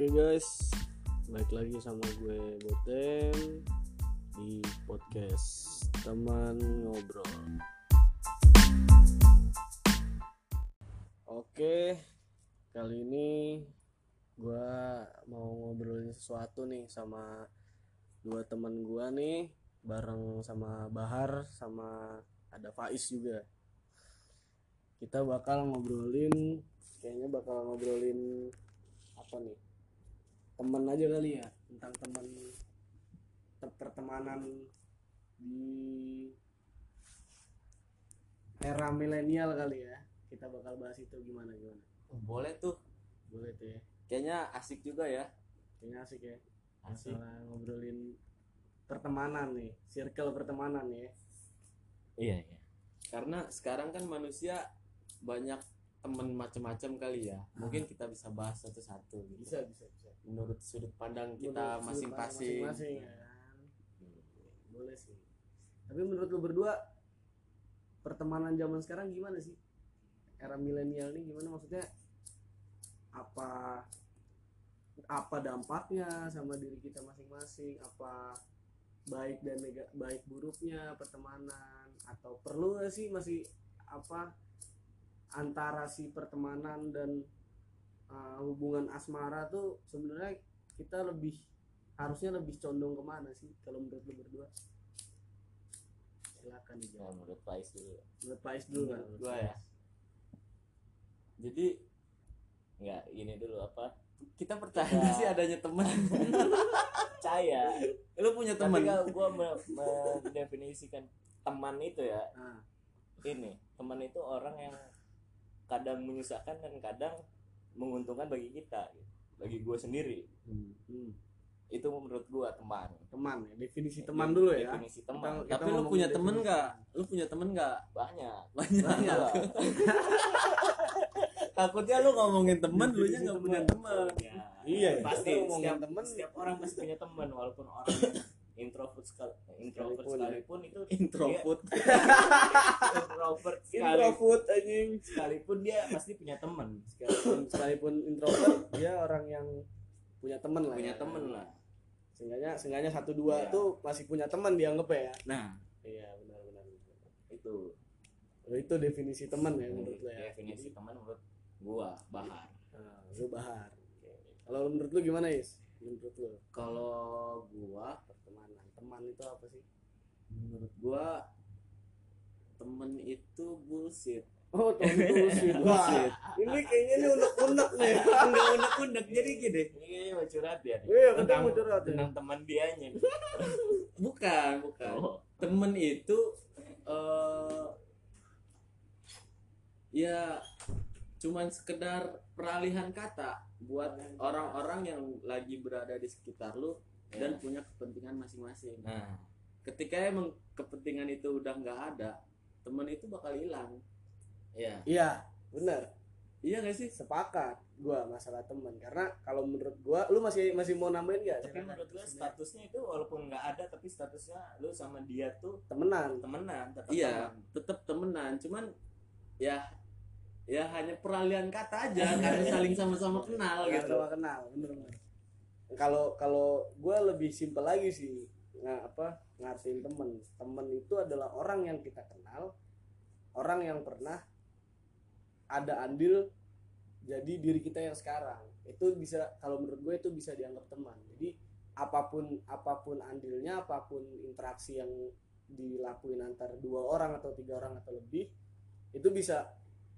Oke guys, balik lagi sama gue Boten di podcast teman ngobrol. Oke, kali ini gue mau ngobrolin sesuatu nih sama dua teman gue nih, bareng sama Bahar sama ada Faiz juga. Kita bakal ngobrolin, kayaknya bakal ngobrolin apa nih? Teman aja kali ya tentang teman te- pertemanan di era milenial kali ya. Kita bakal bahas itu gimana gimana? Oh, boleh tuh. Boleh tuh ya. Kayaknya asik juga ya. Kayaknya asik ya. Asik. Masalah ngobrolin pertemanan nih circle pertemanan ya. Iya iya. Karena sekarang kan manusia banyak temen macam-macam kali ya. Mungkin kita bisa bahas satu-satu gitu. bisa bisa bisa menurut sudut pandang kita masing-masing. ya. Kan boleh sih. Tapi menurut lu berdua pertemanan zaman sekarang gimana sih? Era milenial ini gimana? Maksudnya apa apa dampaknya sama diri kita masing-masing? Apa baik dan nega, baik buruknya pertemanan? Atau perlu nggak sih masih apa antara si pertemanan dan uh, hubungan asmara tuh sebenarnya kita lebih harusnya lebih condong ke mana sih kalau menurut lu berdua? Silakan ya, dijawab menurut Faiz dulu menurut Faiz dulu Menurut Menurut gua ya. jadi nggak ini dulu apa? Kita percaya Ya. sih adanya teman percaya. Lu punya tapi teman kalau gue mendefinisikan teman itu ya. Nah, ini teman itu orang yang kadang menyusahkan dan kadang menguntungkan bagi kita bagi gue sendiri. Hmm, itu menurut gue teman. Teman ya definisi teman dulu ya. definisi teman. Kita tapi lu ngomongin punya temen nggak? Lu punya temen nggak? Banyak. Banyak. Banyak. Takutnya lu ngomongin temen lu nya nggak temen. punya temen. ya, Iya, pasti kita ngomongin setiap temen. setiap orang pasti punya teman walaupun orang introvert sekal introvert Sekalipun ya. sekalipun itu introvert dia introvert. Sekali. Introvert anjing. Sekalipun dia pasti punya teman sekalipun sekalipun introvert dia orang yang punya teman lah punya ya. temen lah. Seenggaknya seenggaknya satu dua Iya. tuh masih punya teman dianggap ya. Nah. Iya benar benar itu. Oh, itu definisi teman ya menurut lo ya. Definisi teman menurut gua bahar. Nah, lu bahar. Kalau menurut lu gimana is? Menurut lu. Kalau gua teman itu apa sih? Menurut gua temen itu bullshit. Oh teman itu sih wah ini kayaknya ini unek unek nih. Enggak unek unek jadi gini. Ini mau curhat ya nih. Iya, tentang mau curhat ya. tentang teman dianya nih. bukan bukan. Oh. Temen itu eh ya cuman sekedar peralihan kata buat orang-orang yang lagi berada di sekitar lu dan Ya. punya kepentingan masing-masing. nah Ketika emang kepentingan itu udah nggak ada, temen itu bakal hilang. ya iya benar Iya gak sih? sepakat gua masalah teman karena kalau menurut gua lu masih masih mau nambahin gak tapi menurut gua statusnya itu walaupun nggak ada tapi statusnya lu sama dia tuh temenan temenan tetap Iya, teman. tetap temenan, cuman ya ya hanya peralihan kata aja karena saling sama-sama kenal Nggak gitu. sama kenal bener bener kalau kalau gue lebih simpel lagi sih nggak apa ngartiin temen. Temen itu adalah orang yang kita kenal orang yang pernah ada andil jadi diri kita yang sekarang. Itu bisa kalau menurut gue itu bisa dianggap teman. Jadi apa pun apa pun andilnya apa pun interaksi yang dilakuin antar dua orang atau tiga orang atau lebih itu bisa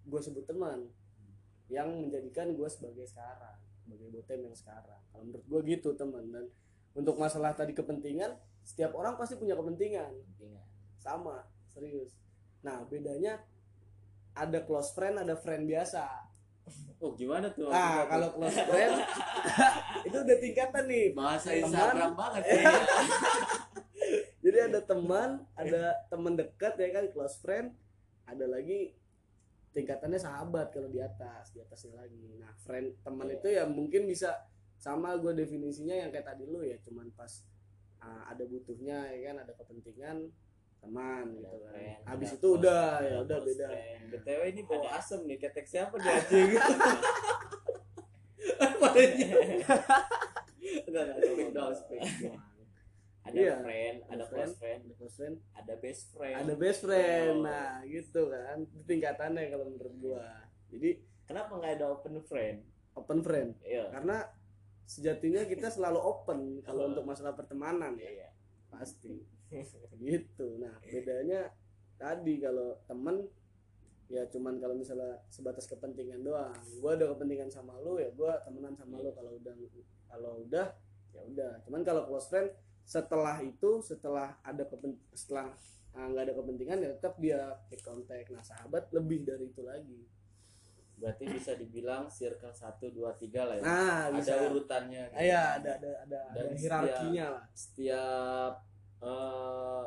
gue sebut teman. Yang menjadikan gue sebagai sekarang sebagai botem yang sekarang. Kalau menurut gue gitu teman. Dan untuk masalah tadi kepentingan setiap orang pasti punya kepentingan. Kepentingan. sama serius. Nah bedanya ada close friend ada friend biasa. Oh, gimana tuh? nah kalau close friend itu udah tingkatan nih. Bahasa teman- Instagram banget ya. jadi ada teman ada teman dekat ya kan close friend. Ada lagi tingkatannya sahabat kalau di atas di atasnya lagi nah friend teman Iya. itu ya mungkin bisa sama gue definisinya yang kayak tadi lu ya cuman pas ah, ada butuhnya ya kan ada kepentingan teman Ada gitu kan friend, habis itu close- udah ya udah beda. BTW ini bawa asem nih, ketek siapa dia anjing? enggak enggak speak down speak down. Ada Iya. friend ada Friend. close friend. Ada close friend. Ada best friend. Ada best friend. Oh. nah gitu kan. Tingkatannya kalau menurut gua. Jadi kenapa nggak ada open friend? open friend. Iya. Karena sejatinya kita selalu open kalau Oh. untuk masalah pertemanan ya. Iya. Pasti. Gitu. Nah bedanya tadi kalau temen ya cuman kalau misalnya sebatas kepentingan doang. Gua ada kepentingan sama lu ya gua temenan sama lu. Kalau udah kalau udah ya udah. Cuman kalau close friend setelah itu setelah ada kepen setelah ah, nggak ada kepentingan ya tetap dia take contact. Nah sahabat lebih dari itu lagi. Berarti bisa dibilang circle 1 2 3 lah ya. Nah ada bisa. urutannya gitu. Ah, iya ada ada ada, ada hierarkinya lah. setiap eh,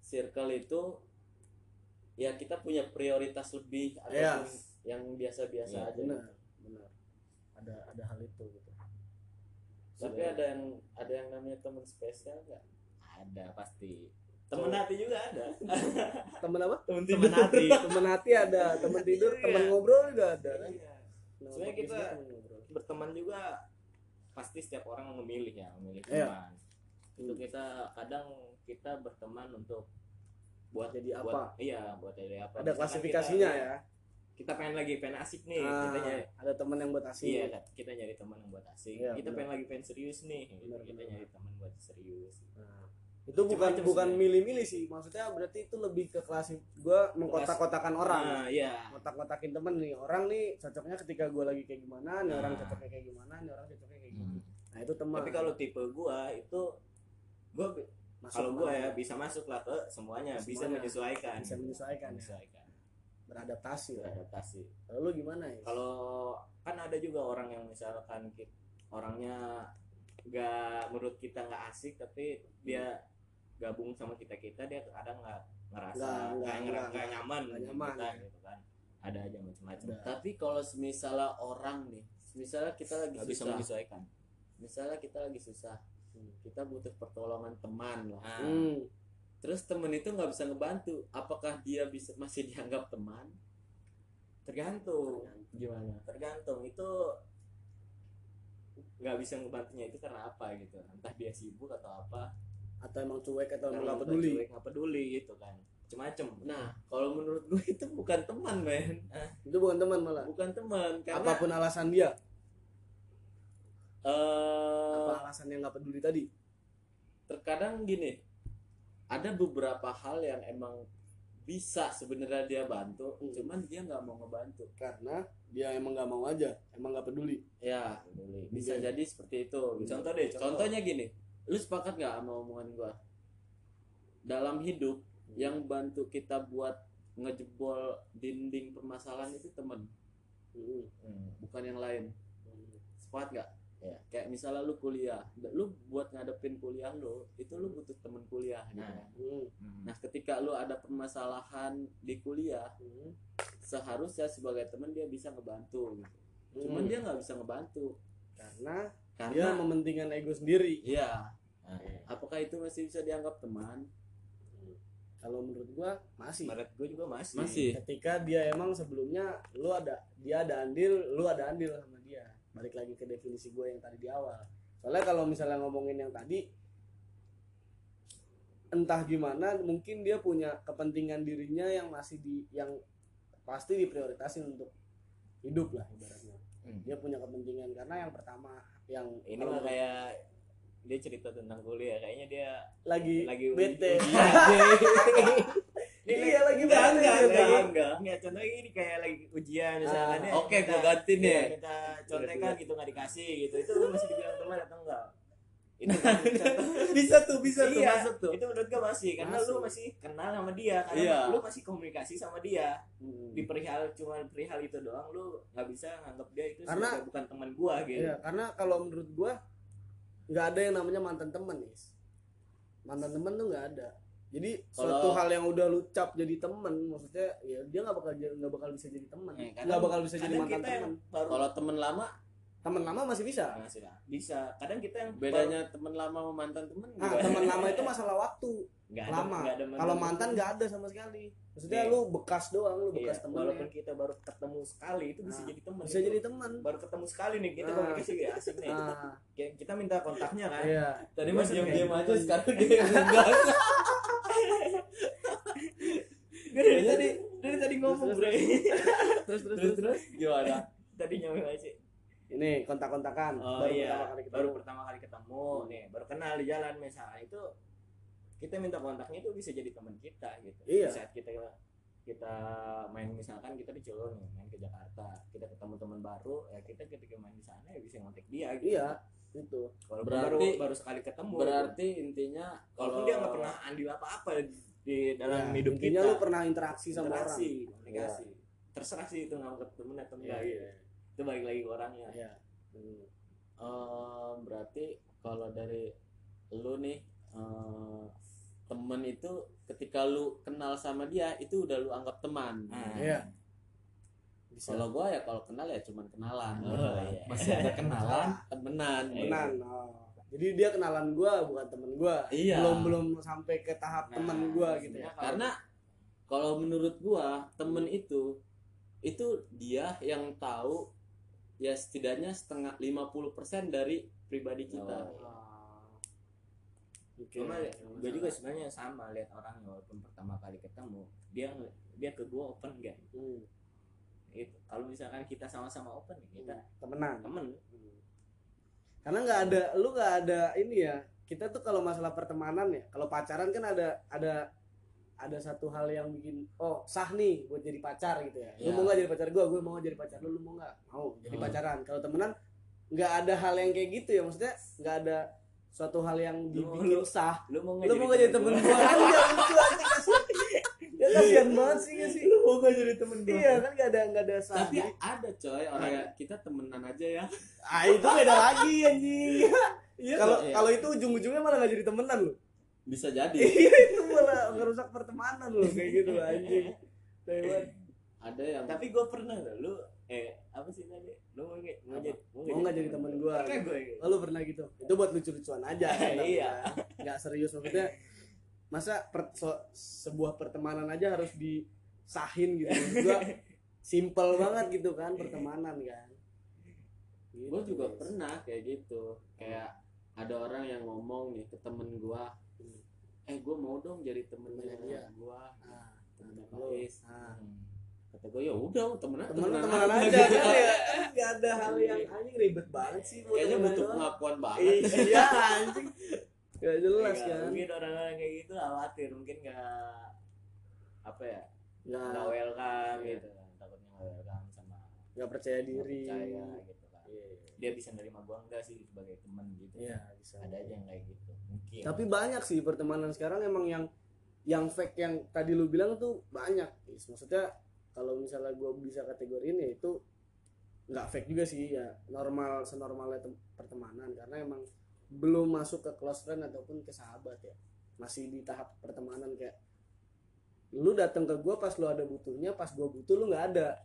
circle itu ya kita punya prioritas lebih Iya. ataupun yang biasa-biasa Iya, aja benar gitu. benar. Ada ada hal itu gitu tapi ada yang ada yang namanya teman spesial nggak? Ada pasti. Temen hati juga ada. Temen apa? Temen hati. Temen hati ada. Temen tidur Iya. temen ngobrol juga ada kan? Iya. Nah, Sebenarnya kita- temen berteman juga pasti setiap orang memilih ya memilih Iya. teman. Itu kita kadang kita berteman untuk buat Jadi buat- apa? iya buat jadi apa. Ada Misalkan klasifikasinya kita, ya kita pengen lagi pengen asik nih Ah, kita nyari. ada temen yang buat asing iya kan, kita nyari teman yang buat asik. Iya, kita benar. pengen lagi pengen serius nih. Gitu. Benar, kita benar. nyari teman buat serius. Nah, itu bukan Macam-macam bukan milih-milih sih. Maksudnya berarti itu lebih ke klasik gua mengkotak-kotakan orang. Nah iya. Kotak-kotakin temen nih. Orang nih cocoknya ketika gua lagi kayak gimana nih orang Nah. cocoknya kayak gimana nih orang cocoknya kayak gimana. Hmm. nah itu teman tapi kalau tipe gua itu Masuk kalau mana? ya bisa masuk lah ke semuanya, bisa Semuanya. menyesuaikan. Bisa menyesuaikan ya. Menyesuaikan beradaptasi lah. Beradaptasi. Kalau lu gimana ya kalau kan ada juga orang yang misalkan ki- orangnya nggak menurut kita nggak asik tapi dia gabung sama kita kita dia kadang nggak ngerasa Nggak, nyaman nggak dengan nyaman, kita ya. gitu kan. Ada aja macam-macam. Tapi kalau misalnya orang nih misalnya kita lagi bisa susah. menyesuaikan. Misalnya kita lagi susah kita butuh pertolongan teman lah. Nah, hmm. Terus temen itu nggak bisa ngebantu. Apakah dia bisa masih dianggap teman? Tergantung. Gimana? Tergantung. Itu nggak bisa ngebantunya itu karena apa gitu. Entah dia sibuk atau apa. Atau emang cuek atau emang nggak peduli cuek, nggak peduli gitu kan. Macam-macam nah. Kalau menurut gue itu bukan teman men. Itu bukan teman malah? Bukan teman karena apa pun alasan dia? Eh, apa alasan yang nggak peduli tadi? terkadang gini ada beberapa hal yang emang bisa sebenarnya dia bantu Hmm. cuman dia nggak mau ngebantu karena dia emang nggak mau aja emang nggak peduli ya bisa Iya. jadi seperti itu gitu. contoh deh contoh. contohnya gini lu sepakat nggak sama omongan gua dalam hidup yang bantu kita buat ngejebol dinding permasalahan itu temen Hmm. Hmm. bukan yang lain sepakat nggak ya kayak misalnya lu kuliah lu buat ngadepin kuliah lu itu lu butuh temen kuliah gitu Nah. kan. Hmm. Hmm. nah ketika lu ada permasalahan di kuliah Hmm. seharusnya sebagai temen dia bisa ngebantu gitu cuman Hmm. dia nggak bisa ngebantu karena dia karena mementingkan ego sendiri iya Nah, apakah itu masih bisa dianggap teman kalau menurut gua masih menurut gue juga masih Masih. ketika dia emang sebelumnya lu ada dia ada andil lu ada andil sama dia balik lagi ke definisi gue yang tadi di awal. Soalnya kalau misalnya ngomongin yang tadi entah gimana mungkin dia punya kepentingan dirinya yang masih di yang pasti diprioritasin untuk hidup lah ibaratnya. Hmm. dia punya kepentingan karena yang pertama yang ini mah kayak dia cerita tentang kuliah kayaknya dia lagi lagi bete iya lagi enggak bete enggak dia enggak lagi. enggak enggak contohnya ini kayak lagi ujian misalnya Ah, dia oke, minta- gua ganti nih. iya, minta contekan gitu nggak dikasih gitu itu masih dibilang teman atau enggak itu kan bisa tuh bisa tuh iya, masuk tuh itu menurut gue masih karena Masuk. lu masih kenal sama dia karena Iya. lu masih komunikasi sama dia Hmm. di perihal cuma perihal itu doang lu nggak bisa nganggap dia itu Karena- sebagai bukan teman gua gitu Iya, karena kalau menurut gua nggak ada yang namanya mantan teman, nih. Mantan teman tuh nggak ada. Jadi Kalau- suatu hal yang udah lu cap jadi teman, maksudnya ya dia nggak bakal nggak bakal bisa jadi teman, Eh, kadang- nggak bakal bisa jadi mantan baru kalau temen lama teman lama masih bisa? Nah, sih lah. bisa. Kadang kita yang bedanya teman lama sama mantan temen nah teman lama itu masalah waktu. Nggak ada, lama. ada kalau mantan nggak ada sama sekali. Maksudnya Iya. lu bekas doang lu Iya, bekas temen. walaupun kita baru ketemu sekali itu bisa Nah, jadi teman bisa jadi teman baru ketemu sekali nih kita Nah. komunikasi kayak asik nih. Nah. Kita minta kontaknya kan? Iya. Tadi Gua mas sering diam diam aja gitu. sekarang dia enggak dari tadi dari tadi ngomong Terus, bre. terus terus, terus terus. Gimana? Tadi nyampe aja ini kontak-kontakan oh baru iya. pertama kali ketemu. baru pertama kali ketemu. Nih baru kenal di jalan misalnya itu kita minta kontaknya itu bisa jadi teman kita gitu. Iya. Di saat kita kita main misalkan kita di Solo nih main ke Jakarta kita ketemu teman baru ya kita ketika main di sana ya bisa ngontek dia gitu. Iya itu. Walaupun Berarti- baru baru sekali ketemu berarti intinya walaupun dia nggak pernah andil apa-apa di dalam Ya, hidup intinya kita. lu pernah interaksi sama orang. interaksi komunikasi terserah sih itu nggak ketemu atau enggak. Iya, gitu itu balik lagi ke orangnya. Iya. Hmm. eh, berarti kalau dari lu nih eh, temen itu ketika lu kenal sama dia itu udah lu anggap teman. Ah. iya. Bisa. Kalau gua ya kalau kenal ya cuman kenalan. Oh, iya. masih ada kenalan? Temenan. Temenan oh. jadi dia kenalan gua bukan temen gua. Iya. belum belum sampai ke tahap Nah, temen gua gitu ya. karena kalau menurut gua temen itu itu dia yang tahu ya setidaknya setengah 50% dari pribadi kita Oh. Oke. cuma Nggak gue juga sebenarnya sama lihat orangnya walaupun pertama kali ketemu dia dia ke gue open gak Hmm. itu kalau misalkan kita sama-sama open ya kita temenan temen karena nggak ada lu nggak ada ini ya kita tuh kalau masalah pertemanan ya kalau pacaran kan ada ada ada satu hal yang bikin oh sah nih buat jadi pacar gitu ya. Lu Ya. mau nggak jadi pacar gua? Gue mau jadi pacar lu lu mau nggak? Mau jadi Hmm. pacaran. Kalau temenan nggak ada hal yang kayak gitu ya. Maksudnya nggak ada suatu hal yang Lu- dibikin lu- sah. lu mau lu mau nggak jadi temen gua? kan nggak lucu aja ya kasihan banget sih sih? Lu mau nggak jadi temen gua? Iya kan nggak ada nggak ada sah. Tapi Jadi- ada coy orang ya kita temenan aja ya. Ah itu beda lagi anjing. Iya kalau Iya. kalau itu ujung-ujungnya malah nggak jadi temenan lu bisa jadi. Iya itu malah ngerusak pertemanan loh kayak gitu anjing. Taiwan ada yang tapi gue pernah loh lu eh apa sih tadi lu mau nggak mau jadi mau nggak jadi temen gua? Pernah gue oh, lu pernah gitu? Itu buat lucu-lucuan aja Iya. nggak serius maksudnya masa per- so- sebuah pertemanan aja harus disahin gitu. Gua simple banget gitu kan pertemanan kan. Gitu, gue juga guys. pernah kayak gitu. Kayak ada orang yang ngomong nih ke temen gue eh gue mau dong jadi temennya dia. gue Ah, temennya lu. Faiz ah. kata gue ya udah temenan temenan temenan aja. kan ya? Nggak ada hal yang anjing ribet banget sih kayaknya butuh pengakuan banget. Iya anjing. Gak jelas Nggak, kan? mungkin orang-orang kayak gitu khawatir mungkin nggak apa ya nggak. welcome Iya. gitu. Kan takutnya nggak welcome sama nggak percaya diri. percaya gitu kan. Iya. dia bisa nerima gua enggak sih sebagai teman gitu. Iya, bisa. ada aja yang kayak gitu mungkin Tapi banyak sih pertemanan sekarang emang yang yang fake yang tadi lu bilang tuh banyak. Maksudnya kalau misalnya gue bisa kategoriin ya itu nggak fake juga sih ya normal senormalnya tem- pertemanan. Karena emang belum masuk ke close friend ataupun ke sahabat ya. Masih di tahap pertemanan kayak lu datang ke gue pas lu ada butuhnya pas gue butuh lu nggak ada.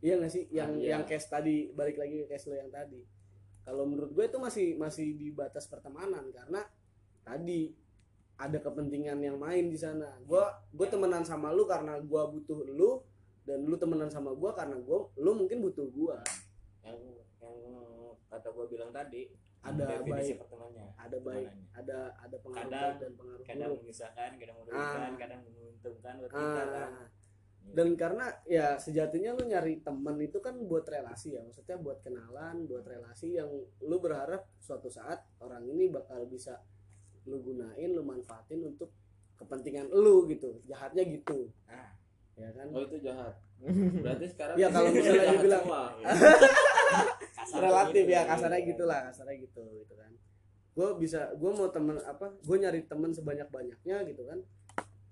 Iya nggak sih? Yang Iya. yang case tadi balik lagi ke case lu yang tadi. Kalau menurut gue itu masih masih di batas pertemanan karena tadi ada kepentingan yang main di sana. Gue gue temenan sama lu karena gue butuh lu dan lu temenan sama gue karena gue lu mungkin butuh gue yang yang kata gua bilang tadi ada baik. pertemanannya ada baik pertemanannya. ada ada pengaruh Kadang- dan pengaruh kadang buruk. memisahkan kadang merugikan Ah. kadang menguntungkan buat kita kan. Ah, dan karena ya sejatinya lu nyari temen itu kan buat relasi ya. Maksudnya buat kenalan buat relasi yang lu berharap suatu saat orang ini bakal bisa lu gunain lu manfaatin untuk kepentingan lu gitu. Jahatnya gitu. Ah. ya kan? Oh itu jahat. Berarti sekarang Ya, kalau misalnya semua. Kasarnya relatif gitu. ya kasarnya gitulah kasarnya gitu gitu kan. Gue bisa gue mau temen apa gue nyari temen sebanyak banyaknya gitu kan.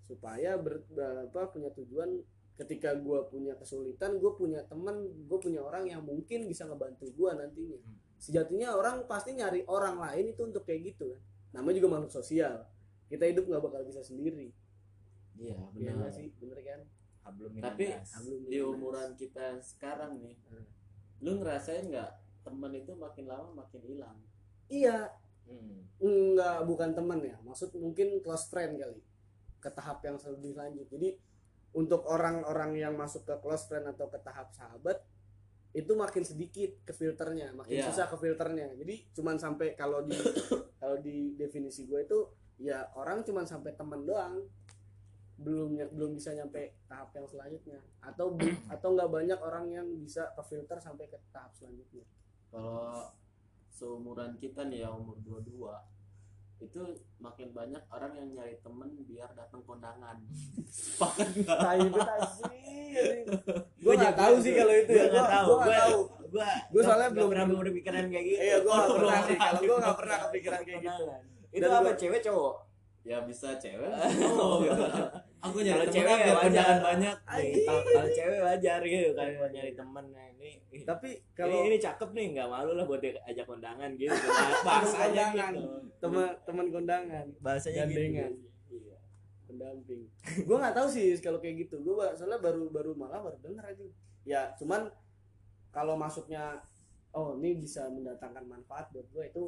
Supaya ber, apa punya tujuan. Ketika gue punya kesulitan gue punya temen gue punya orang yang mungkin bisa ngebantu gue nantinya. Hmm. sejatinya orang pasti nyari orang lain itu untuk kayak gitu kan namanya juga makhluk sosial. Kita hidup nggak bakal bisa sendiri. Iya Iya benar. nggak sih? Bener kan? Hablum Tapi. Hablum di umuran kita sekarang nih Hmm. lu ngerasain nggak temen itu makin lama makin hilang? Iya. Hmm. enggak bukan teman ya. Maksud mungkin close friend kali. Ke tahap yang lebih lanjut. Jadi untuk orang-orang yang masuk ke close friend atau ke tahap sahabat itu makin sedikit ke filternya makin Iya. susah ke filternya. Jadi cuman sampai kalau di kalau di definisi gue itu ya orang cuman sampai teman doang. Belum belum bisa nyampe tahap yang selanjutnya. Atau atau nggak banyak orang yang bisa ke filter sampai ke tahap selanjutnya. Kalau seumuran kita nih ya umur 22 itu makin banyak orang yang nyari temen biar datang kondangan sepakat nggak tai itu sih gue nggak tahu sih kalau itu Gua ya nggak tahu. tahu Gua Gua soalnya belum- pernah berpikiran kayak gitu. iya gue nggak pernah sih kalau gue nggak pernah kepikiran kayak gitu. Itu apa cewek cowok? Ya bisa cewek Oh, aku Kalau nyari cewek biar wajar. kondangan banyak Kalau kalau cewek wajar gitu kan mau nyari temen. Nah, ini tapi kalau kalau ini, ini cakep nih nggak malu lah buat diajak kondangan gitu. Bahasanya kondangan. gitu teman teman kondangan. Bahasanya Gandengan. gitu iya. Pendamping. Gue nggak tahu sih kalau kayak gitu. Gue soalnya baru baru malah baru denger aja. Ya cuman kalau masuknya oh ini bisa mendatangkan manfaat buat gue itu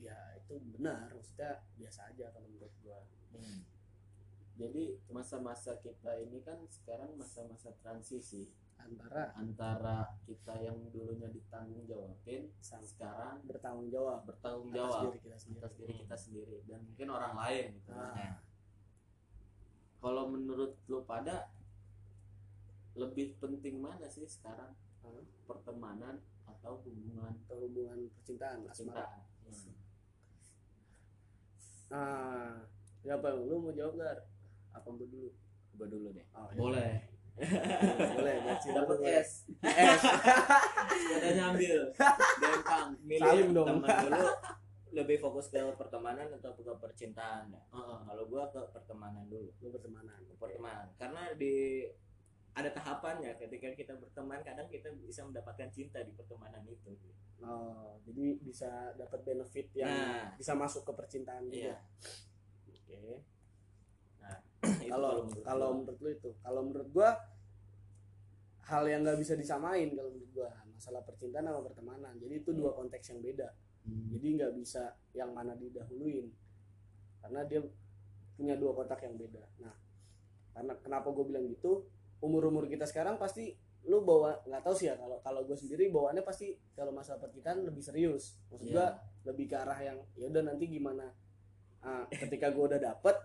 ya itu benar maksudnya biasa aja kalau menurut gue Hmm. jadi masa-masa kita ini kan sekarang masa-masa transisi. Antara antara kita yang dulunya ditanggung jawabin sekarang bertanggung jawab bertanggung atas jawab diri kita sendiri. atas diri kita sendiri. Dan mungkin orang lain gitu. Ah. kalau menurut lo pada lebih penting mana sih sekarang? Ah. pertemanan atau hubungan? Atau hubungan percintaan asmara Hmm. Ah. Ya apa lu mau jawab nggak apa gue dulu? Gua dulu deh. Oh, ya. boleh. Boleh gaci dapat es es sepedanya ambil. Dempang milih teman dulu lebih fokus ke pertemanan atau ke percintaan? Ya? Heeh. kalau gua ke pertemanan dulu. Lu bertemanan ke pertemanan. Karena di ada tahapannya ketika kita berteman kadang kita bisa mendapatkan cinta di pertemanan itu. Oh jadi bisa dapat benefit yang Nah. bisa masuk ke percintaan iya. Juga oke kalau menurut kalau gua. menurut lu itu. Kalau menurut gua hal yang nggak bisa disamain kalau menurut gua. Masalah percintaan sama pertemanan. Jadi itu dua konteks yang beda. Hmm. jadi nggak bisa yang mana didahuluin. Karena dia punya dua kotak yang beda. Nah karena kenapa gue bilang gitu umur umur kita sekarang pasti lu bawa nggak tahu sih ya kalau kalau gue sendiri bawaannya pasti kalau masalah percintaan lebih serius. Maksud Iya. gua lebih ke arah yang ya udah nanti gimana ah, ketika gue udah dapet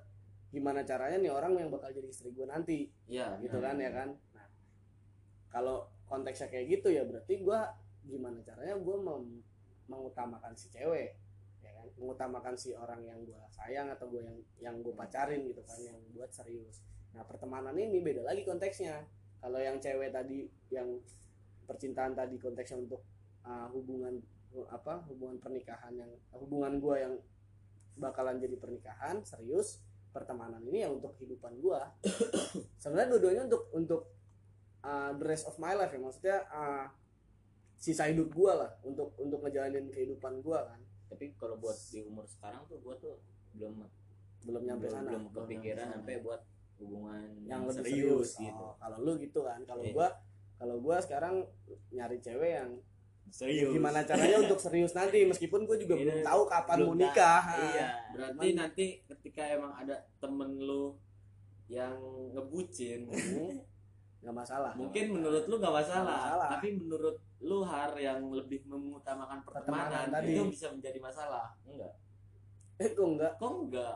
gimana caranya nih orang yang bakal jadi istri gue nanti. Iya, gitu benar. kan ya kan? Nah kalau konteksnya kayak gitu ya berarti gua gimana caranya gua mem- mengutamakan si cewek ya kan? Mengutamakan si orang yang gua sayang atau gua yang yang gua pacarin gitu kan yang buat serius nah pertemanan ini beda lagi konteksnya. Kalau yang cewek tadi yang percintaan tadi konteksnya untuk uh, hubungan apa hubungan pernikahan yang hubungan gua yang bakalan jadi pernikahan serius pertemanan ini ya untuk kehidupan gua. Sebenarnya dua-duanya untuk untuk uh, the rest of my life ya. Maksudnya uh, sisa hidup gua lah untuk untuk ngejalanin kehidupan gua kan. Tapi kalau buat di umur sekarang tuh gua tuh belum belum nyampe belum, sana. belum kepikiran sampai buat hubungan yang lebih serius, serius, gitu. Oh, kalau lu gitu kan. Kalau Iya. gua kalau gua sekarang nyari cewek yang serius. gimana caranya untuk serius nanti? Meskipun gua juga Iya, belum tahu kapan belum mau nikah. Iya. Berarti nanti ketika emang ada temen lu yang ngebucin Hmm, nggak masalah. mungkin menurut lu gak masalah, Nggak masalah. tapi menurut lu har yang lebih mengutamakan pertemanan, Pertemanan tadi. itu bisa menjadi masalah. Enggak. Eh kok enggak? Kok enggak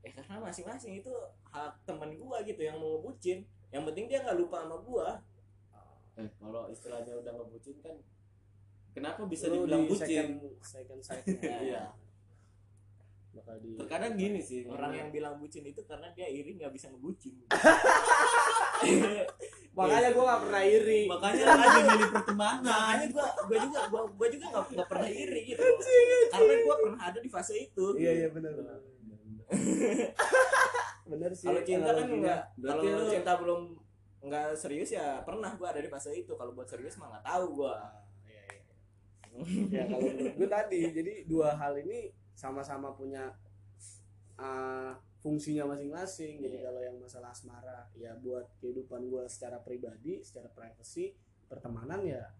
eh karena masing-masing itu hak teman gua gitu yang mau ngebucin. Yang penting dia nggak lupa sama gua. Eh kalau istilahnya udah ngebucin kan kenapa bisa Lu dibilang di bucin? second second Iya. bakal di terkadang gini sih orang yang bilang bucin itu karena dia iri nggak bisa ngebucin. Makanya gua nggak pernah iri. Makanya lu aja milih pertemanan. Makanya gua gua juga gua, gua juga nggak nggak pernah iri gitu. Karena gua pernah ada di fase itu. Iya iya benar benar benar sih kalau cinta kan enggak Berarti kalau lu- cinta belum nggak serius ya pernah gua ada di fase itu kalau buat serius mah nggak tahu gua Iya, iya. ya kalau menurut gue tadi jadi dua hal ini sama-sama punya uh, fungsinya masing-masing jadi Iya. kalau yang masalah asmara ya buat kehidupan gue secara pribadi secara privacy pertemanan ya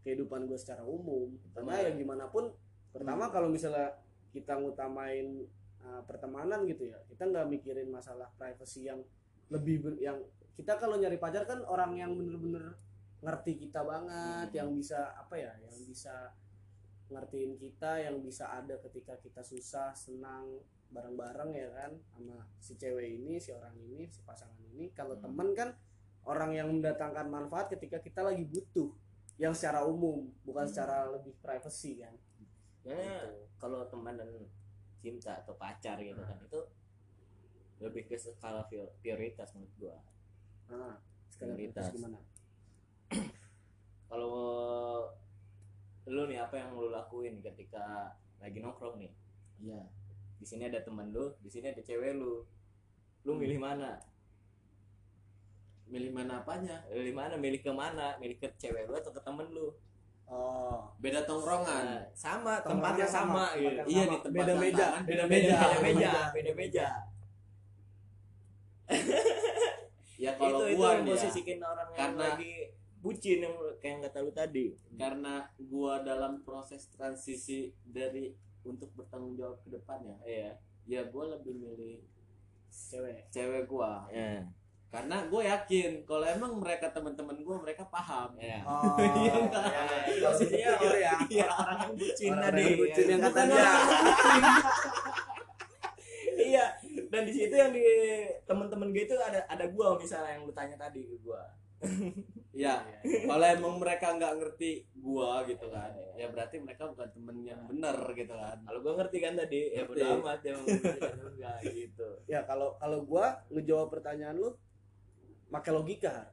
kehidupan gue secara umum karena Betul. ya gimana pun pertama kalau misalnya kita ngutamain uh, pertemanan gitu ya kita nggak mikirin masalah privacy yang lebih ber- yang kita kalau nyari pacar kan orang yang bener-bener ngerti kita banget yang bisa apa ya yang bisa ngertiin kita yang bisa ada ketika kita susah senang bareng-bareng ya kan sama si cewek ini si orang ini si pasangan ini kalau Hmm. temen kan orang yang mendatangkan manfaat ketika kita lagi butuh yang secara umum bukan Hmm. secara lebih privacy kan Karena Gitu. kalau teman dan cinta atau pacar gitu kan itu lebih ke skala prior- prioritas menurut gua. nah sekarang Prioritas. gimana Kalau lu nih apa yang lu lakuin ketika lagi nongkrong nih? iya Di sini ada temen lu, di sini ada cewek lu. Lu milih mana? milih mana apanya Milih mana? Milih ke mana? Milih ke cewek lu atau ke temen lu? Oh beda tongkrongan Nah, sama, Tempatnya tempatnya sama, sama, gitu. iya sama. di tempat beda meja beda Beda meja beda meja, beda meja. ya kalau itu itu gua yang nih ya, posisikin orang yang Karena- lagi bucin yang kayak kata lu tadi. karena gua dalam proses transisi dari untuk bertanggung jawab ke depannya Iya. ya gua lebih milih cewek cewek gua Iya. Karena gue yakin kalau emang mereka teman-teman gua mereka paham Iya. oh Iya, enggak. posisinya gitu ya Iya, orang yang bucin Orang tadi. yang bucin yang kata Bukan dia. orang yang bucin. iya, dan di situ yang di temen-temen gue itu ada ada gua misalnya yang lu tanya tadi ke gua. ya kalau emang mereka nggak ngerti gua gitu kan ya berarti mereka bukan temen yang bener gitu kan Kalau gua ngerti kan tadi, ya Ngerti. bodo amat enggak gitu. ya kalau kalau gua ngejawab pertanyaan lu pakai logika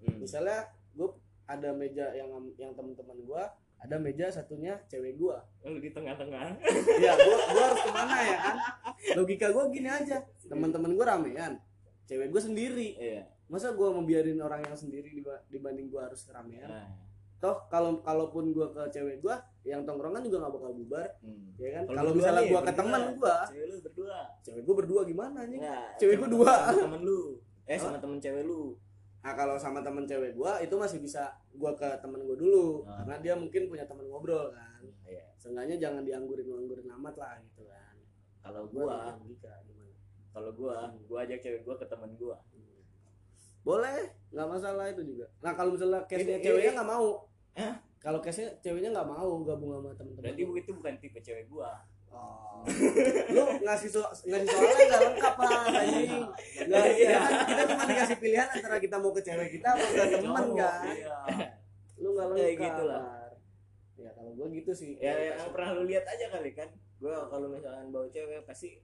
Hmm. misalnya gue ada meja yang yang teman-teman gua ada meja satunya cewek gua Lu di tengah-tengah. ya gua gua harus ke mana ya kan logika gua gini aja teman-teman gua ramean cewek gua sendiri Iya. masa gua membiarin orang yang sendiri diba- dibanding gua harus keramaian Nah. toh kalau kalaupun gua ke cewek gua yang tongkrongan juga nggak bakal bubar Hmm. ya kan Kalau misalnya gua ke teman gua Cewek lu berdua. cewek gua berdua gimana nih Enggak. Cewek gua sama- dua. Temen lu. Eh sama temen cewek lu. Nah kalau sama temen cewek gua itu masih bisa gua ke temen gua dulu Ah. karena dia mungkin punya temen ngobrol kan. Iya. Seenggaknya jangan dianggurin anggurin amat lah gitu kan. Kalau Gua gua, kalau gua, gua ajak cewek gua ke temen gua. Boleh, nggak masalah itu juga. Nah kalau misalnya case-nya Ini- ceweknya nggak mau. Hah? Kalau case-nya ceweknya nggak mau gabung sama temen-temen. Berarti lu. itu bukan tipe cewek gua. Oh. lu ngasih so ngasih soalnya nggak lengkap lah anjing. Nggak, Iya. kita, kan- kita cuma dikasih pilihan antara kita mau ke cewek kita atau ke temen kan. Iya. Lu nggak Kayak lengkap. gitu lah. Ya kalau gua gitu sih. Ya yang pernah lu lihat aja kali kan. Gua kalau misalkan bawa cewek pasti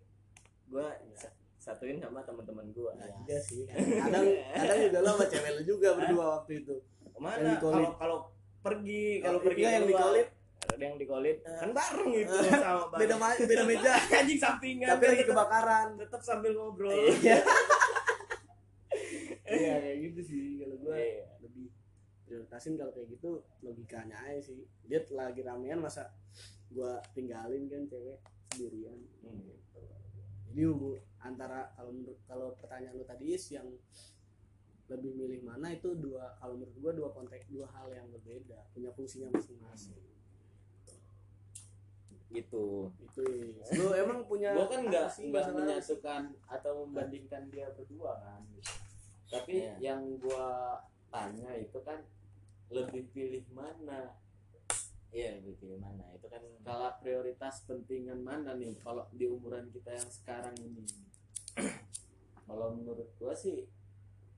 gua sa- satuin sama teman-teman gua. Iya sih. Kadang kadang juga lo sama cewek lu juga berdua waktu itu. Ke mana? Kalau kalau pergi, kalau Oh, pergi iya, yang di keluar, kolit. Ada yang di kolit. Eh. Kan bareng itu sama bareng. Beda ma- beda meja. anjing sampingan. Tapi lagi kebakaran. tetep sambil ngobrol. Iya. Iya kayak gitu sih kalau gua Iya. lebih prioritasin kalau kayak gitu logikanya aja sih. Dia lagi ramean masa gua tinggalin kan cewek sendirian. Hmm. Jadi hubung antara kalau menurut kalau pertanyaan lu tadi is yang lebih milih mana itu dua kalau menurut gua dua konteks dua hal yang berbeda punya fungsinya masing-masing Gitu. itu Is. lu emang punya gua kan nggak nggak menyatukan atau membandingkan dia berdua kan tapi Iya. yang gua tanya itu kan lebih pilih mana Iya, lebih pilih mana? Itu kan skala prioritas pentingan mana nih kalau di umuran kita yang sekarang ini kalau menurut gua sih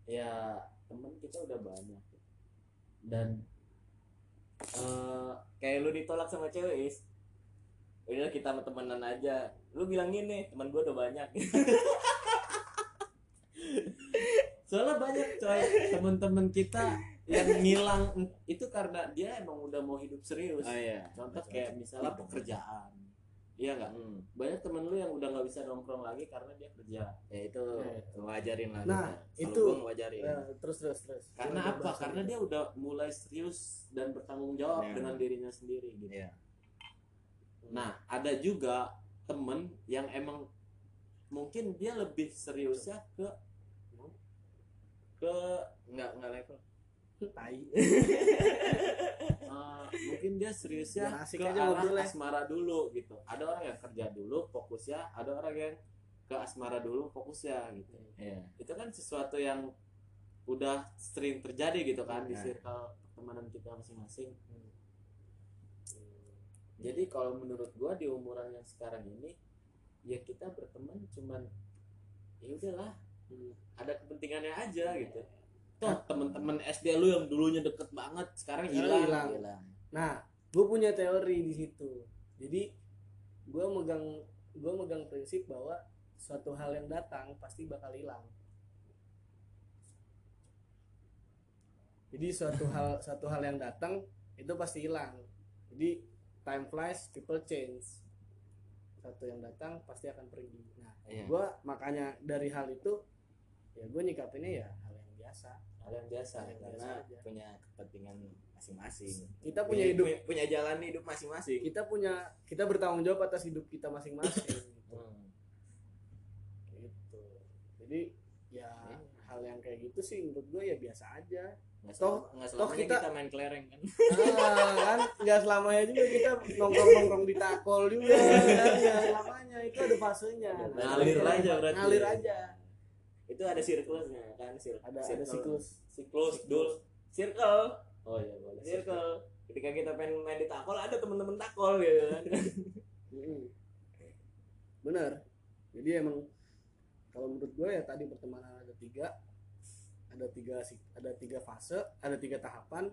ya temen kita udah banyak dan eh kayak lu ditolak sama cewek is udah kita sama temenan aja. Lu bilang gini teman gua udah banyak. Soalnya banyak coy. Temen-temen kita yang ngilang itu karena dia emang udah mau hidup serius. Iya. Contoh kayak misalnya pekerjaan. Iya nggak? Hmm. banyak temen lu yang udah nggak bisa nongkrong lagi karena dia kerja. Ya itu Ya. wajarin lah Nah, kita. Kalau itu- gua ngewajarin Ya, terus terus terus. Karena apa? karena lagi. dia udah mulai serius dan bertanggung jawab Ya. dengan dirinya sendiri gitu. Iya. Nah ada juga temen yang emang mungkin dia lebih seriusnya ke ke nggak nggak level. Tai. Eh, mungkin dia seriusnya asik ke aja arah asmara dulu gitu. Ada orang yang kerja dulu fokusnya ada orang yang ke asmara dulu fokusnya gitu. Iya. itu kan sesuatu yang udah sering terjadi gitu kan di Nah. circle pertemanan kita masing-masing jadi kalau menurut gua di umuran yang sekarang ini ya kita berteman cuman ya udahlah ada kepentingannya aja gitu toh temen-temen SD lu yang dulunya deket banget sekarang hilang hilang. Nah, gue punya teori di situ. Jadi gue megang gue megang prinsip bahwa suatu hal yang datang pasti bakal hilang. Jadi suatu hal suatu hal yang datang itu pasti hilang. Jadi time flies, people change. Satu yang datang pasti akan pergi. Nah, Iya. gue makanya dari hal itu ya gue nyikapinnya ya hal yang biasa. hal yang biasa Hal yang karena biasa aja. punya kepentingan masing-masing Kita punya hidup punya, punya jalan hidup masing-masing kita punya kita bertanggung jawab atas hidup kita masing-masing gitu. hmm, gitu jadi ya Iya. hal yang kayak gitu sih menurut gue ya biasa aja nggak Toh- nggak toh selamanya kita- kita, main kelereng kan? Ah, kan? Nggak selamanya juga kita nongkrong nongkrong di takol juga. Kan nggak selamanya itu ada fasenya. Nah, Ngalir itu aja berarti. ngalir aja. Itu ada siklusnya kan? Sir- ada ada circle. siklus. Siklus dul. Circle oh iya boleh. Circle ketika kita pengen main di takol ada teman-teman takol gitu kan? Bener jadi emang kalau menurut gue ya tadi pertemanan ada tiga ada tiga ada tiga fase ada tiga tahapan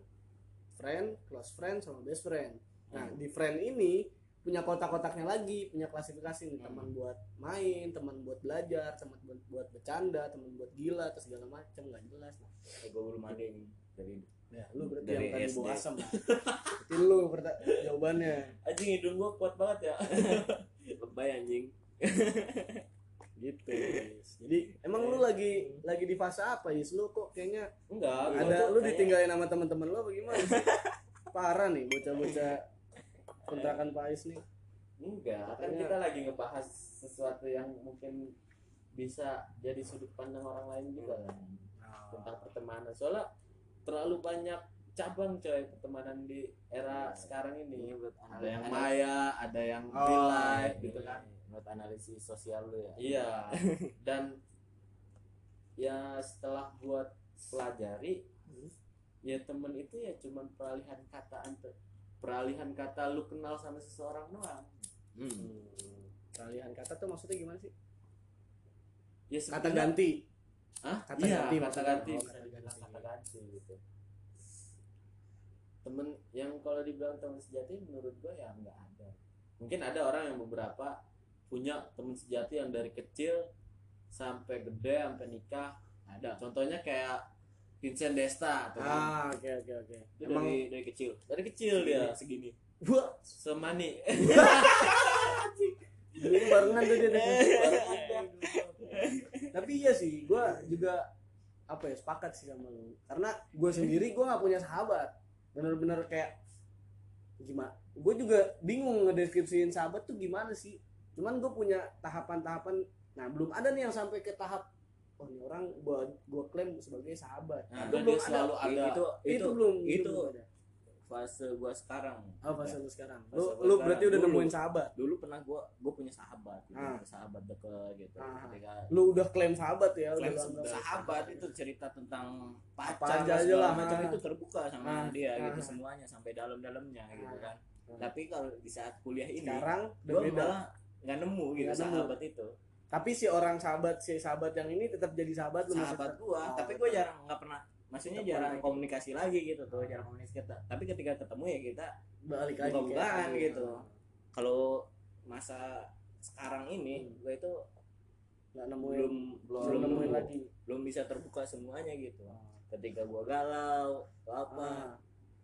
friend close friend sama best friend. Nah di friend ini punya kotak-kotaknya lagi punya klasifikasi nih teman buat main teman buat belajar teman buat buat bercanda teman buat gila atau segala macam nggak jelas nah gue belum ada yang dari ya lu berarti Dari yang tadi asam lah berarti lu jawabannya. Anjing hidung gua kuat banget ya. Lebay anjing gitu Yis. jadi emang lu lagi lagi di fase apa Yis? Lu kok kayaknya enggak ada lu ditinggalin sama teman-teman lu sih? parah nih bocah-bocah kontrakan Pak Ais nih. Enggak kan kita lagi ngebahas sesuatu yang mungkin bisa jadi sudut pandang orang lain juga kan tentang pertemanan. Soalnya terlalu banyak cabang coy pertemanan di era sekarang ini. Ada yang maya ada yang Oh, real life gitu kan menurut analisis sosial lu ya. Iya. Dan ya setelah buat pelajari ya temen itu ya cuman peralihan kata peralihan kata lu kenal sama seseorang doang. Hmm. peralihan kata tuh maksudnya gimana sih? Ya kata ganti. Hah? Kata iya, ganti kata ganti. Oh, bisa kata ganti. kata ganti gitu. Temen yang kalau dibilang teman sejati menurut gue ya nggak ada. Mungkin ada orang yang beberapa punya teman sejati yang dari kecil sampai gede sampai nikah. Ada. Contohnya kayak Vincent Desta tuh kan. ah oke oke oke. Itu emang dari dari kecil. Dari kecil dia segini. wah. Semani. Barengan tuh dia tapi iya sih gue juga apa ya sepakat sih sama lu. Karena gue sendiri gue nggak punya sahabat. Bener-bener kayak gimana gue juga bingung ngedeskripsiin sahabat tuh gimana sih cuman gue punya tahapan-tahapan nah belum ada nih yang sampai ke tahap oh ini orang gue gue klaim sebagai sahabat Nah, itu belum selalu ada ada itu itu, itu belum itu belum ada. fase gua sekarang apa fase lu sekarang Fase lu lu sekarang. berarti udah Dulu. nemuin sahabat dulu pernah gua gua punya sahabat gitu Ah. sahabat deket gitu Ah. ketika lu udah klaim sahabat ya klaim udah sahabat itu cerita tentang pacar aja aja lah. macam itu terbuka sama Ah, dia ah. gitu semuanya sampai dalam-dalamnya gitu Ah. kan Ah. tapi kalau di saat kuliah ini sekarang beda malah nggak nemu gitu nemu. sahabat itu tapi si orang sahabat si sahabat yang ini tetap jadi sahabat lu sahabat gua Oh, tapi gua jarang nggak pernah maksudnya Tetap jarang lagi. komunikasi lagi gitu tuh jarang komunikasi kita tapi ketika ketemu ya kita balik lagi kayak- gitu. kalau masa sekarang ini Hmm. gua itu nggak nemuin belum belum, belum nemuin lagi belum bisa terbuka semuanya gitu ketika gua galau atau apa Ah.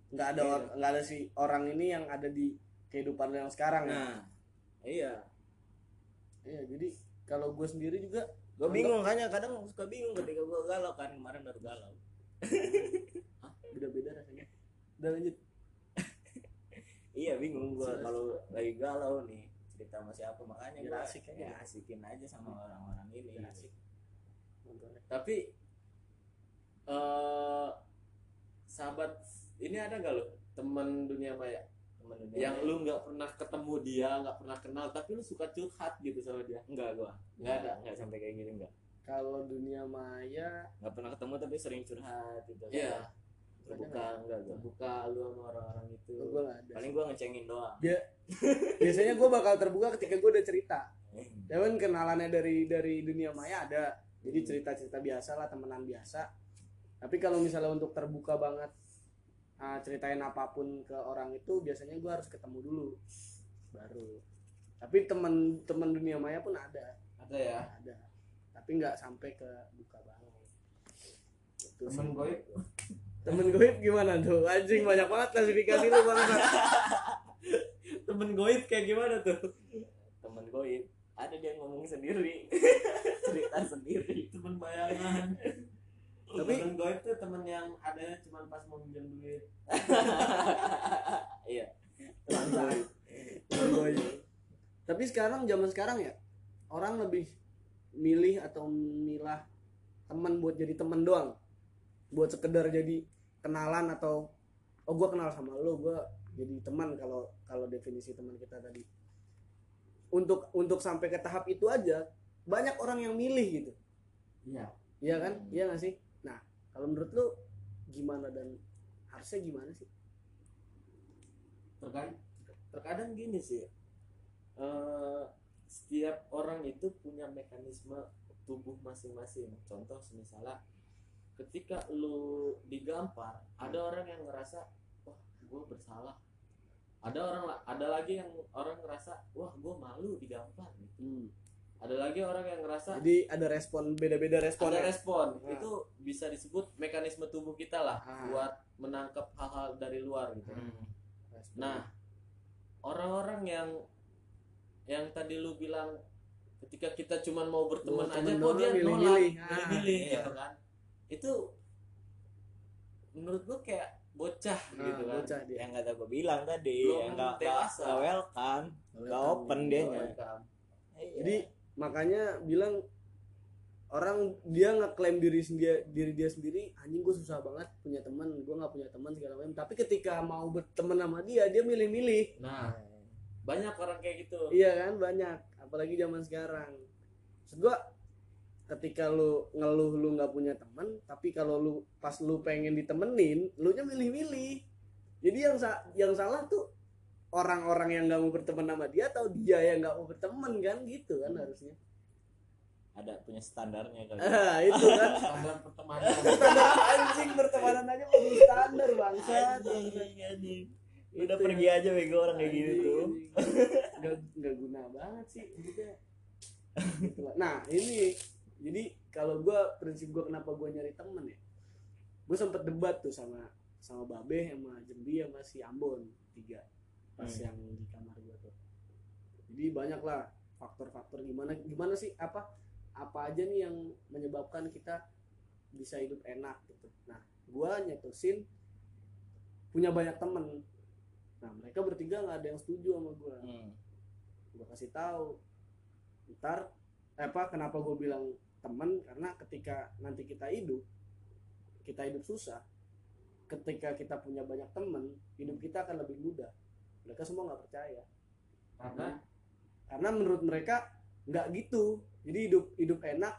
nggak ada Iya. nggak ada si orang ini yang ada di kehidupan yang sekarang ya nah iya iya jadi kalau gue sendiri juga gue bingung kan kadang suka bingung ketika gue galau kan kemarin baru galau. Beda-beda rasanya. Udah lanjut. Iya bingung gue kalau lagi galau nih cerita sama siapa makanya gue asik aja. ya, asikin aja sama orang-orang ini. Biar asik. tapi eh sahabat ini ada gak lo teman dunia maya dunia yang lu nggak pernah ketemu dia nggak pernah kenal tapi lu suka curhat gitu sama dia? Enggak gua. Nggak ada? enggak sampai kayak gitu enggak kalau dunia maya enggak pernah ketemu tapi sering curhat gitu. Iya. Terbuka enggak gua. buka lu sama orang-orang itu. Gue nggak ada. Paling gua ngecengin doang. Biasanya gue bakal terbuka ketika gue udah cerita. Cuman kenalannya dari dari dunia maya ada. Jadi cerita-cerita biasa lah, temenan biasa. Tapi kalau misalnya untuk terbuka banget ah, ceritain apa pun ke orang itu biasanya gue harus ketemu dulu baru. Tapi teman-teman dunia maya pun ada, ada ya ada. Tapi nggak sampai ke buka banget. Itu temen goib Temen goib gimana tuh? Anjing banyak banget klasifikasi lu bang. temen goib kayak gimana tuh temen goib ada dia ngomong sendiri cerita sendiri temen bayangan Tapi- temen goib tuh temen yang ada cuma pas mau minjem duit iya Temen goib. Tapi sekarang zaman sekarang ya orang lebih milih atau milah teman buat jadi teman doang. Buat sekedar jadi kenalan atau oh gua kenal sama lo, gua jadi teman kalau kalau definisi teman kita tadi. Untuk untuk sampai ke tahap itu aja banyak orang yang milih gitu. iya Iya kan? Iya gak sih? Kalau menurut lu gimana dan harusnya gimana sih? terkadang terkadang gini sih eh, setiap orang itu punya mekanisme tubuh masing-masing contoh misalnya ketika lu digampar ada orang yang ngerasa wah gue bersalah ada orang ada lagi yang orang ngerasa wah gue malu digampar gitu. Ada lagi orang yang ngerasa Jadi ada respon beda-beda respon. ada ya? respon Nah. itu bisa disebut mekanisme tubuh kita lah Ah. buat menangkap hal-hal dari luar gitu Respon. Nah, orang-orang yang yang tadi lu bilang ketika kita cuman mau berteman Mau aja kok dia nolak, Ah, milih-milih iya. gitu kan. Itu menurut gua kayak bocah Nah, gitu kan. bocah dia. yang kata gue bilang tadi Belum yang nggak dewasa. nggak welcome nggak open dia nya Welcome. Jadi makanya bilang orang dia ngeklaim diri sendiri diri dia sendiri anjing gue susah banget punya teman gue nggak punya teman segala macam. Tapi ketika mau berteman sama dia dia milih-milih. Nah, banyak orang kayak gitu. iya kan banyak. Apalagi zaman sekarang. Maksud gue ketika lu ngeluh lu nggak punya teman tapi kalau lu pas lu pengen ditemenin lu nya milih-milih. Jadi yang sa- yang salah tuh orang-orang yang nggak mau berteman sama dia atau dia yang nggak mau berteman kan? Gitu kan harusnya. Ada punya standarnya kali. Ah itu kan. Standar pertemanan. standar anjing bertemanan aja perlu standar bangsa Anjing, anjing. udah pergi aja bego orang kayak gitu tuh. Nggak nggak guna banget sih maksudnya. Gitu nah ini. Jadi kalau gue prinsip gue kenapa gue nyari temen ya? Gue sempet debat tuh sama sama babe sama jembi sama si ambon tiga pas Hmm. yang di kamar gue tuh. Jadi banyak lah faktor-faktor gimana gimana sih apa apa aja nih yang menyebabkan kita bisa hidup enak gitu. Nah gue nyetusin punya banyak temen. Nah mereka bertiga nggak ada yang setuju sama gue Hmm. gue kasih tahu ntar eh, apa kenapa gue bilang teman karena ketika nanti kita hidup kita hidup susah. Ketika kita punya banyak temen hidup kita akan lebih mudah mereka semua nggak percaya. Karena? Karena menurut mereka nggak gitu. Jadi hidup hidup enak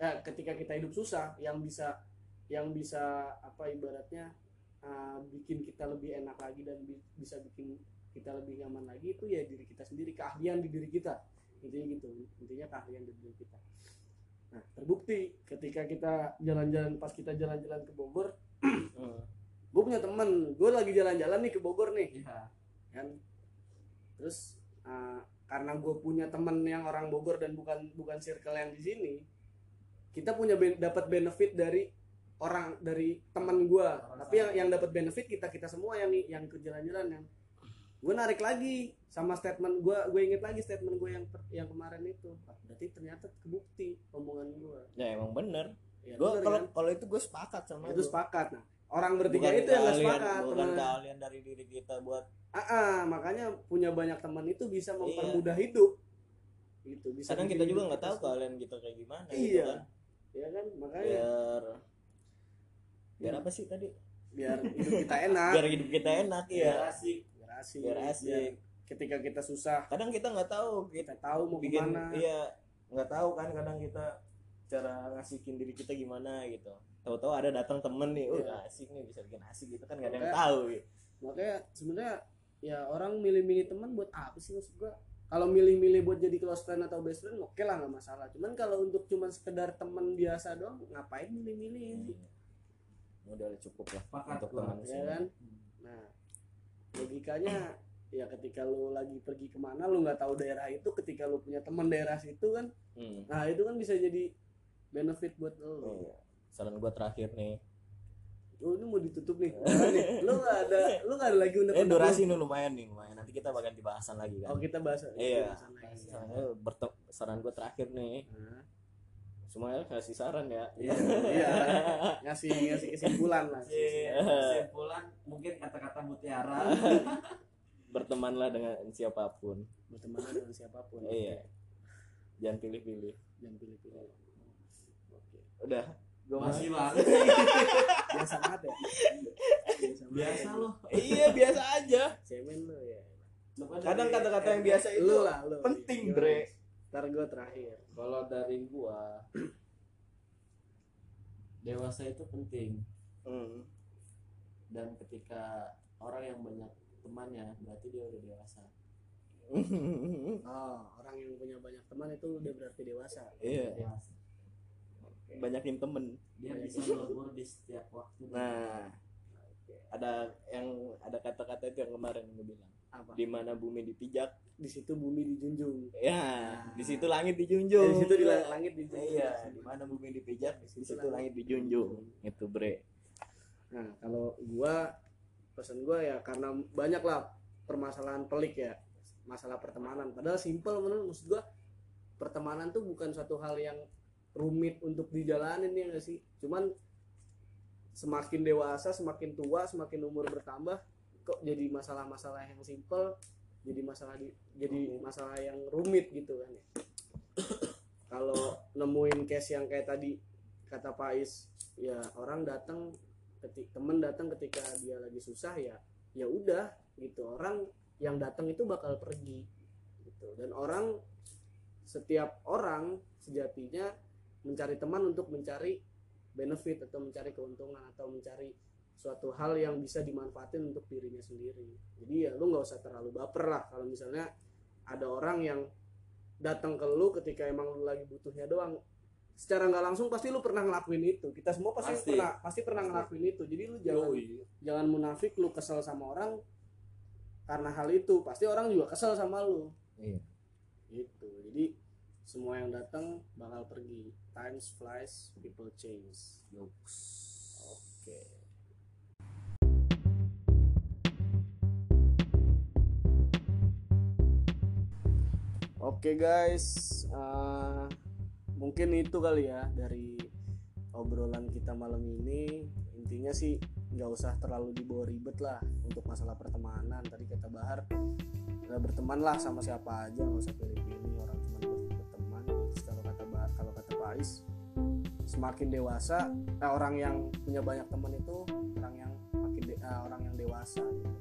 eh, ketika kita hidup susah yang bisa yang bisa apa ibaratnya uh, bikin kita lebih enak lagi dan bi- bisa bikin kita lebih nyaman lagi itu ya diri kita sendiri keahlian di diri kita. Intinya gitu intinya keahlian di diri kita. Nah terbukti ketika kita jalan-jalan pas kita jalan-jalan ke Bogor gue punya temen gue lagi jalan-jalan nih ke Bogor nih. Iya, kan? Terus uh, karena gue punya temen yang orang Bogor dan bukan bukan circle yang di sini kita punya ben- dapat benefit dari orang dari teman gue tapi yang yang dapat benefit kita kita semua yang yang ke jalan-jalan yang gue narik lagi sama statement gue gue inget lagi statement gue yang yang kemarin itu. Berarti ternyata kebukti omongan gue ya emang bener. Ya, gua bener kalau kan? kalau itu gue sepakat sama itu lu. sepakat. Nah orang bertiga Bukan itu yang keahlian- sepakat bukan teman. keahlian dari diri kita buat Ah, ah, makanya punya banyak teman itu bisa Iya. mempermudah hidup. Itu bisa. kadang kita juga nggak tahu kita keahlian kita kayak gimana Iya. gitu kan. Ya kan, makanya. Biar biar Hmm. apa sih tadi? Biar hidup kita enak. Biar hidup kita enak biar ya asik. Biar asik. Biar asik. Biar ketika kita susah. Kadang kita nggak tahu kita kita tahu mau bikin ke mana. iya nggak tahu kan kadang kita cara ngasihin diri kita gimana gitu tahu-tahu ada datang temen nih oh Iya. asik nih bisa bikin asik gitu kan nggak ada yang tahu gitu. makanya sebenarnya ya orang milih-milih teman buat apa sih maksud gua kalau milih-milih buat jadi close friend atau best friend oke lah nggak masalah cuman kalau untuk cuman sekedar teman biasa doang ngapain milih-milih sih udah cukup lah Sepakat untuk teman ya kan nah logikanya ya ketika lu lagi pergi ke mana lu nggak tahu daerah itu ketika lu punya teman daerah situ kan Hmm. nah itu kan bisa jadi benefit buat lu Iya. Saran gua terakhir nih. Oh ini mau ditutup nih. Nah, nih, lu nggak ada lu nggak ada lagi untuk eh durasi ini lumayan nih lumayan. Nanti kita bakal dibahasan lagi kan. Oh kita bahas Iya. bahasan lagi. Soalnya berte- saran gua terakhir nih. Nah, semuanya kasih saran ya. Iya. iya. Ngasih ngasih kesimpulan lah. Iya, kesimpulan mungkin kata-kata mutiara. Bertemanlah dengan siapa pun. Berteman dengan siapa pun. Iya. Jangan pilih-pilih. Jangan pilih-pilih. Oke udah masih banget biasa banget ya. Biasa, biasa loh. Iya biasa aja. Cemen lu ya. Kadang kata-kata yang biasa itu lu lah lu. penting bre. Ntar gue terakhir. Kalau dari gua dewasa itu penting. Hmm. dan ketika orang yang banyak temannya berarti dia udah dewasa. Oh orang yang punya banyak teman itu udah berarti dewasa. Iya. Dewasa banyakin temen. Dia bisa melebur di setiap waktu. Nah ada yang ada kata-kata itu yang kemarin gue bilang. Apa? Di mana bumi dipijak di situ bumi dijunjung. Ya di situ langit dijunjung. Di situ di lang- langit dijunjung. iya di mana bumi dipijak di situ langit dijunjung. itu bre. Nah, kalau gua pesan gua ya karena banyak lah permasalahan pelik ya, masalah pertemanan. Padahal simpel menurut maksud gua pertemanan tuh bukan suatu hal yang rumit untuk dijalanin ya nggak sih? Cuman semakin dewasa, semakin tua, semakin umur bertambah kok jadi masalah-masalah yang simpel jadi masalah di, jadi masalah yang rumit gitu kan ya. Kalau nemuin case yang kayak tadi kata Pak Is, ya orang datang ketik temen datang ketika dia lagi susah ya ya udah gitu orang yang datang itu bakal pergi gitu dan orang setiap orang sejatinya mencari teman untuk mencari benefit atau mencari keuntungan atau mencari suatu hal yang bisa dimanfaatin untuk dirinya sendiri. Jadi ya lu nggak usah terlalu baper lah kalau misalnya ada orang yang datang ke lu ketika emang lu lagi butuhnya doang. Secara nggak langsung pasti lu pernah ngelakuin itu. Kita semua pasti, Pasti. pernah pasti pernah ngelakuin itu. Jadi lu jangan Yoi. jangan munafik lu kesel sama orang karena hal itu. Pasti orang juga kesel sama lu. Iya. gitu. Jadi semua yang datang bakal pergi. Times flies people change. Oke. Oke guys, eh, mungkin itu kali ya dari obrolan kita malam ini. Intinya sih nggak usah terlalu dibawa ribet lah untuk masalah pertemanan. Tadi kata Bahar, berteman lah sama siapa aja, nggak usah pilih-pilih Semakin dewasa, eh, orang yang punya banyak teman itu orang yang makin de- eh, orang yang dewasa. Gitu.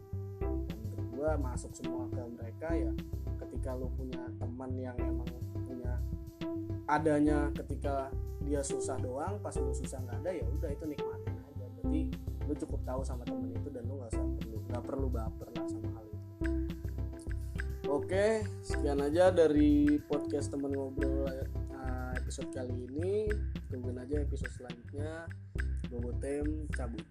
Dan gua masuk semua ke mereka ya ketika lu punya teman yang emang punya adanya ketika dia susah doang pas lu susah nggak ada ya udah itu nikmatin aja berarti lu cukup tahu sama temen itu dan lu nggak usah perlu nggak perlu baper lah sama hal itu oke sekian aja dari podcast temen ngobrol uh, episode kali ini. Tungguin aja episode selanjutnya. Bobotem cabut